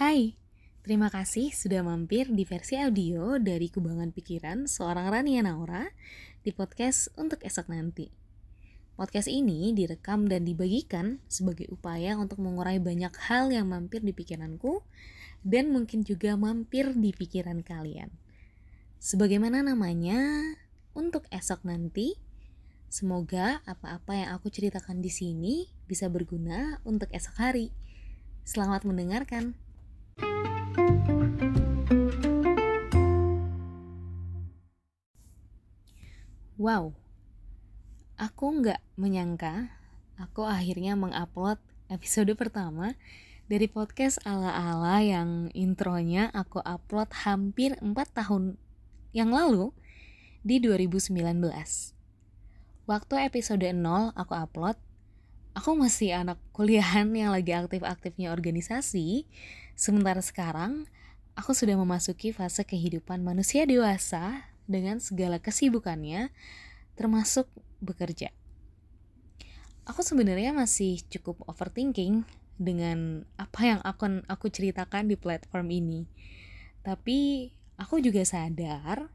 Hai, terima kasih sudah mampir di versi audio dari Kubangan Pikiran seorang Rania Naura di podcast untuk esok nanti. Podcast ini direkam dan dibagikan sebagai upaya untuk mengurai banyak hal yang mampir di pikiranku dan mungkin juga mampir di pikiran kalian. Sebagaimana namanya, untuk esok nanti, semoga apa-apa yang aku ceritakan di sini bisa berguna untuk esok hari. Selamat mendengarkan. Wow, aku nggak menyangka aku akhirnya mengupload episode pertama dari podcast ala-ala yang intronya aku upload hampir 4 tahun yang lalu di 2019. Waktu episode 0 aku upload, aku masih anak kuliahan yang lagi aktif-aktifnya organisasi, sementara sekarang aku sudah memasuki fase kehidupan manusia dewasa dengan segala kesibukannya, termasuk bekerja. Aku sebenarnya masih cukup overthinking dengan apa yang akan aku ceritakan di platform ini. Tapi aku juga sadar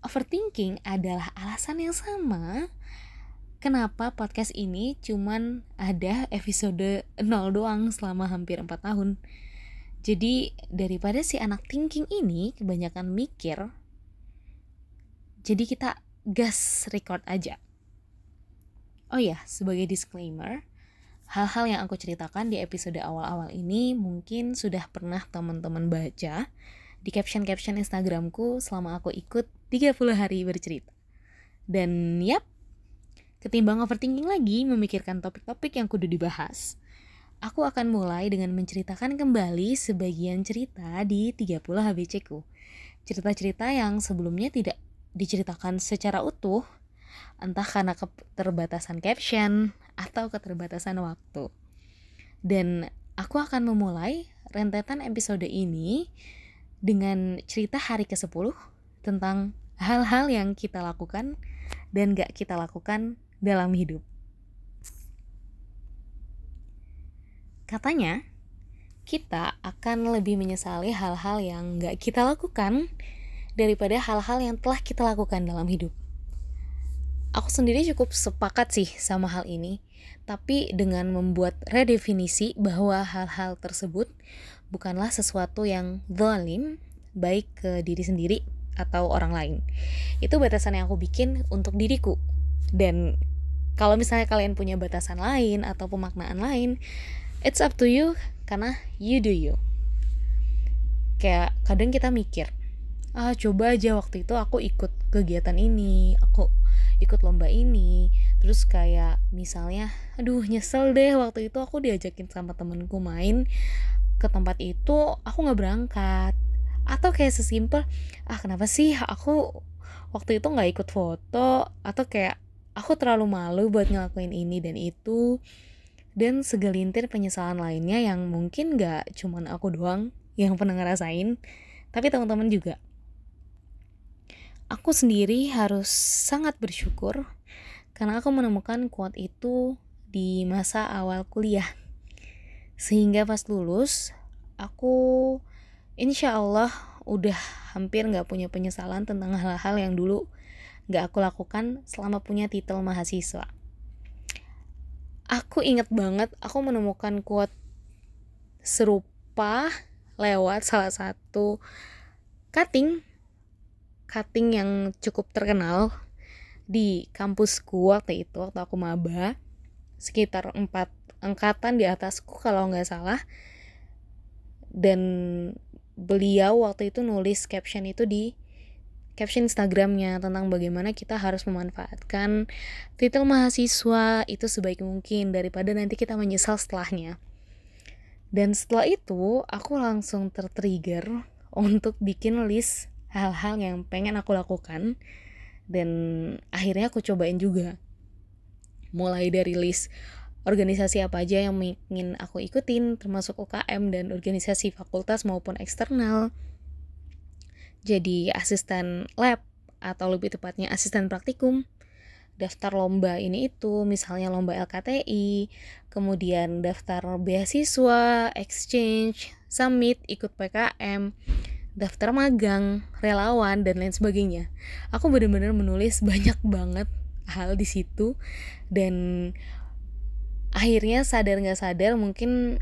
overthinking adalah alasan yang sama kenapa podcast ini cuman ada episode 0 doang selama hampir 4 tahun. Jadi daripada si anak thinking ini kebanyakan mikir, jadi kita gas record aja. Oh ya, sebagai disclaimer, hal-hal yang aku ceritakan di episode awal-awal ini mungkin sudah pernah teman-teman baca di caption-caption Instagramku selama aku ikut 30 hari bercerita. Dan yap, ketimbang overthinking lagi memikirkan topik-topik yang kudu dibahas, aku akan mulai dengan menceritakan kembali sebagian cerita di 30 HBC ku. Cerita-cerita yang sebelumnya tidak diceritakan secara utuh, entah karena keterbatasan caption atau keterbatasan waktu. Dan aku akan memulai rentetan episode ini dengan cerita hari ke-10 tentang hal-hal yang kita lakukan dan gak kita lakukan dalam hidup. Katanya, kita akan lebih menyesali hal-hal yang gak kita lakukan daripada hal-hal yang telah kita lakukan dalam hidup. Aku sendiri cukup sepakat sih sama hal ini, tapi dengan membuat redefinisi bahwa hal-hal tersebut bukanlah sesuatu yang zalim baik ke diri sendiri atau orang lain. Itu batasan yang aku bikin untuk diriku. Dan kalau misalnya kalian punya batasan lain atau pemaknaan lain, it's up to you karena you do you. Kayak kadang kita mikir, ah coba aja waktu itu aku ikut kegiatan ini aku ikut lomba ini. Terus kayak misalnya aduh nyesel deh waktu itu aku diajakin sama temenku main ke tempat itu aku nggak berangkat. Atau kayak sesimpel ah kenapa sih aku waktu itu nggak ikut foto? Atau kayak aku terlalu malu buat ngelakuin ini dan itu dan segelintir penyesalan lainnya yang mungkin gak cuman aku doang yang pernah ngerasain tapi teman-teman juga aku sendiri harus sangat bersyukur karena aku menemukan kuat itu di masa awal kuliah. Sehingga pas lulus, aku insya Allah udah hampir gak punya penyesalan tentang hal-hal yang dulu gak aku lakukan selama punya titel mahasiswa. Aku inget banget aku menemukan kuat serupa lewat salah satu cutting cutting yang cukup terkenal di kampusku waktu itu waktu aku maba. Sekitar empat angkatan di atasku kalau nggak salah. Dan beliau waktu itu nulis caption itu di caption Instagramnya tentang bagaimana kita harus memanfaatkan titel mahasiswa itu sebaik mungkin daripada nanti kita menyesal setelahnya. Dan setelah itu aku langsung tertrigger untuk bikin list hal-hal yang pengen aku lakukan. Dan akhirnya aku cobain juga. Mulai dari list organisasi apa aja yang ingin aku ikutin termasuk UKM dan organisasi fakultas maupun eksternal jadi asisten lab atau lebih tepatnya asisten praktikum daftar lomba ini itu misalnya lomba LKTI kemudian daftar beasiswa exchange summit ikut PKM daftar magang relawan dan lain sebagainya. Aku benar-benar menulis banyak banget hal di situ dan akhirnya sadar nggak sadar mungkin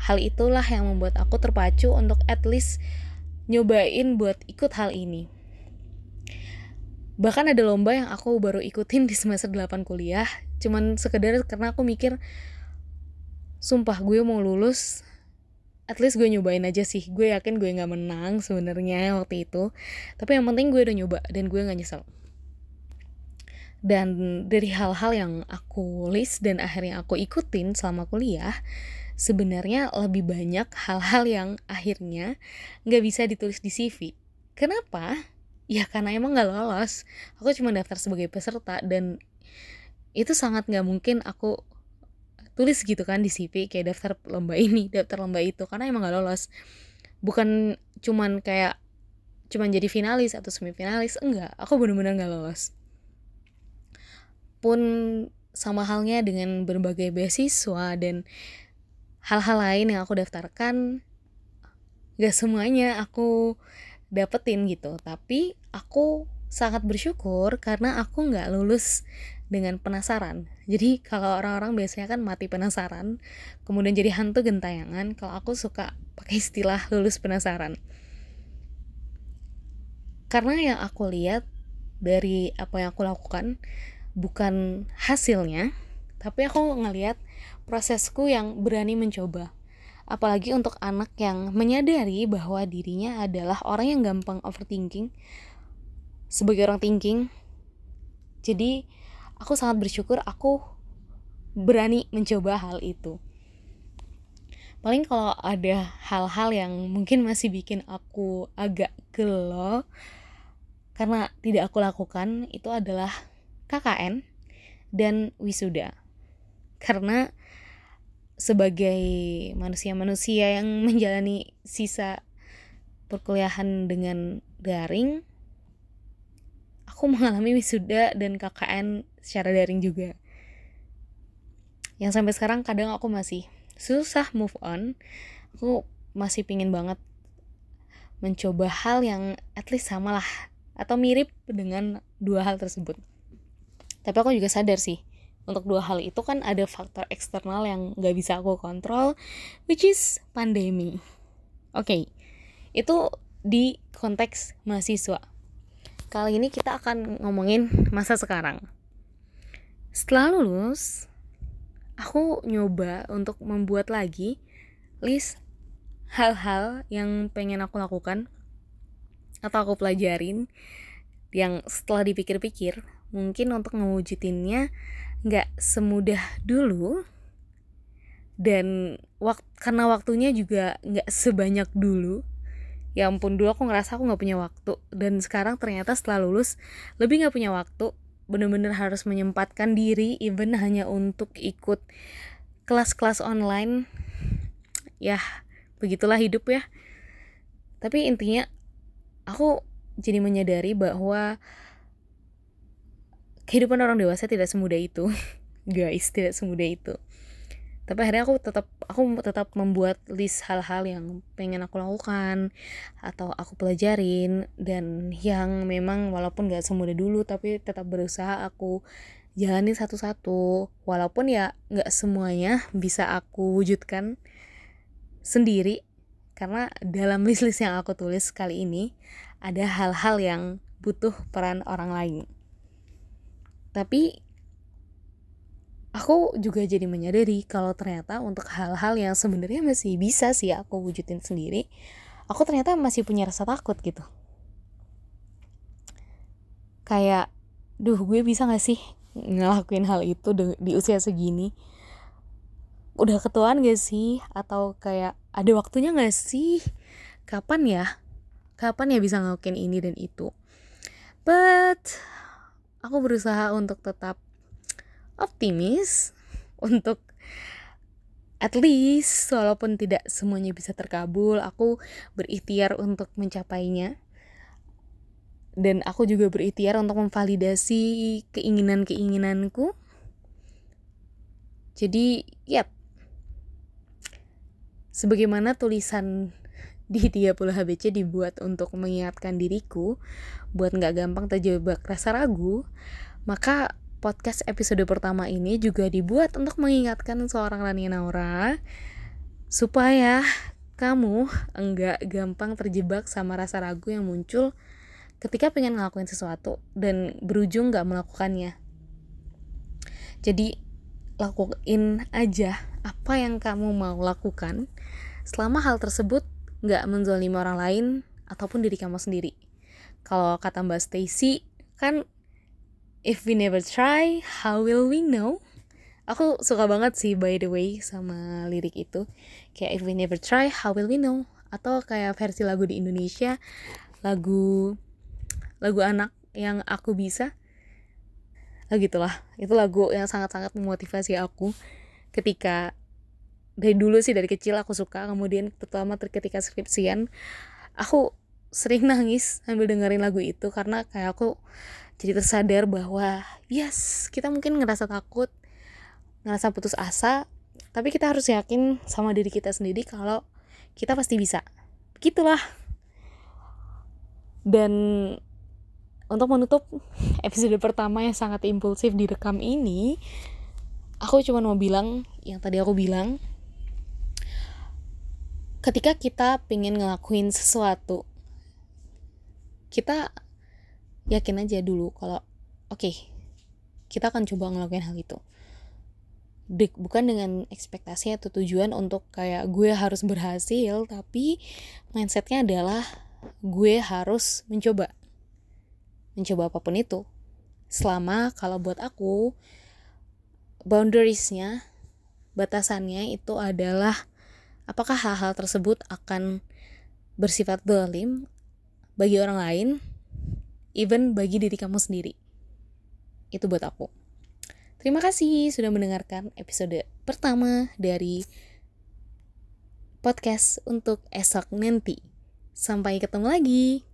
hal itulah yang membuat aku terpacu untuk at least nyobain buat ikut hal ini. Bahkan ada lomba yang aku baru ikutin di semester 8 kuliah cuman sekedar karena aku mikir sumpah gue mau lulus at least gue nyobain aja sih. Gue yakin gue nggak menang sebenarnya waktu itu tapi yang penting gue udah nyoba dan gue nggak nyesel. Dan dari hal-hal yang aku list dan akhirnya aku ikutin selama kuliah sebenarnya lebih banyak hal-hal yang akhirnya nggak bisa ditulis di CV kenapa? Ya karena emang nggak lolos. Aku cuma daftar sebagai peserta dan itu sangat nggak mungkin aku tulis gitu kan di CV kayak daftar lomba ini daftar lomba itu karena emang nggak lolos. Bukan cuman kayak cuman jadi finalis atau semifinalis enggak. Aku bener-bener nggak lolos. Pun sama halnya dengan berbagai beasiswa dan hal-hal lain yang aku daftarkan gak semuanya aku dapetin gitu. Tapi aku sangat bersyukur karena aku nggak lulus dengan penasaran. Jadi kalau orang-orang biasanya kan mati penasaran kemudian jadi hantu gentayangan kalau aku suka pakai istilah lulus penasaran. Karena yang aku lihat dari apa yang aku lakukan bukan hasilnya tapi aku ngelihat prosesku yang berani mencoba. Apalagi untuk anak yang menyadari bahwa dirinya adalah orang yang gampang overthinking sebagai orang thinking. Jadi aku sangat bersyukur aku berani mencoba hal itu. Paling kalau ada hal-hal yang mungkin masih bikin aku agak gelo karena tidak aku lakukan itu adalah KKN dan wisuda. Karena sebagai manusia-manusia yang menjalani sisa perkuliahan dengan daring, aku mengalami wisuda dan KKN secara daring juga. Yang sampai sekarang kadang aku masih susah move on. Aku masih pingin banget mencoba hal yang at least sama lah atau mirip dengan dua hal tersebut tapi aku juga sadar sih untuk dua hal itu kan ada faktor eksternal yang gak bisa aku kontrol which is pandemi. Oke okay, itu di konteks mahasiswa. Kali ini kita akan ngomongin masa sekarang. Setelah lulus aku nyoba untuk membuat lagi list hal-hal yang pengen aku lakukan atau aku pelajarin yang setelah dipikir-pikir mungkin untuk mewujudinnya nggak semudah dulu dan wak karena waktunya juga nggak sebanyak dulu. Ya ampun dulu aku ngerasa aku nggak punya waktu dan sekarang ternyata setelah lulus lebih nggak punya waktu. Bener-bener harus menyempatkan diri even hanya untuk ikut kelas-kelas online. Ya begitulah hidup ya. Tapi intinya aku jadi menyadari bahwa kehidupan orang dewasa tidak semudah itu guys tidak semudah itu. Tapi akhirnya aku tetap aku tetap membuat list hal-hal yang pengen aku lakukan atau aku pelajarin dan yang memang walaupun gak semudah dulu tapi tetap berusaha aku jalani satu-satu. Walaupun ya gak semuanya bisa aku wujudkan sendiri karena dalam list-list yang aku tulis kali ini ada hal-hal yang butuh peran orang lain tapi aku juga jadi menyadari kalau ternyata untuk hal-hal yang sebenarnya masih bisa sih aku wujudin sendiri aku ternyata masih punya rasa takut gitu. Kayak duh gue bisa gak sih ngelakuin hal itu di usia segini? Udah ketuaan gak sih? Atau kayak ada waktunya gak sih? Kapan ya? Kapan ya bisa ngelakuin ini dan itu? But aku berusaha untuk tetap optimis untuk at least walaupun tidak semuanya bisa terkabul aku berikhtiar untuk mencapainya. Dan aku juga berikhtiar untuk memvalidasi keinginan-keinginanku. Jadi yep sebagaimana tulisan di 30 HBC dibuat untuk mengingatkan diriku buat nggak gampang terjebak rasa ragu, maka podcast episode pertama ini juga dibuat untuk mengingatkan seorang Rani Naura supaya kamu enggak gampang terjebak sama rasa ragu yang muncul ketika pengen ngelakuin sesuatu dan berujung nggak melakukannya. Jadi lakuin aja apa yang kamu mau lakukan selama hal tersebut nggak menzolimi orang lain ataupun diri kamu sendiri. Kalau kata Mbak Stacy kan if we never try, how will we know? Aku suka banget sih by the way sama lirik itu. Kayak if we never try, how will we know? Atau kayak versi lagu di Indonesia, lagu lagu anak yang aku bisa. Nah gitulah, itu lagu yang sangat-sangat memotivasi aku ketika dari dulu sih dari kecil aku suka. Kemudian terutama ketika skripsian aku sering nangis sambil dengerin lagu itu karena kayak aku jadi tersadar bahwa yes kita mungkin ngerasa takut ngerasa putus asa tapi kita harus yakin sama diri kita sendiri kalau kita pasti bisa. Gitulah dan untuk menutup episode pertama yang sangat impulsif direkam ini aku cuma mau bilang yang tadi aku bilang ketika kita pengen ngelakuin sesuatu kita yakin aja dulu kalau oke okay, kita akan coba ngelakuin hal itu. Dek, bukan dengan ekspektasi atau tujuan untuk kayak gue harus berhasil tapi mindsetnya adalah gue harus mencoba. Mencoba apa pun itu. Selama kalau buat aku boundariesnya batasannya itu adalah apakah hal-hal tersebut akan bersifat dolim bagi orang lain, even bagi diri kamu sendiri. Itu buat aku. Terima kasih sudah mendengarkan episode pertama dari podcast untuk esok nanti. Sampai ketemu lagi.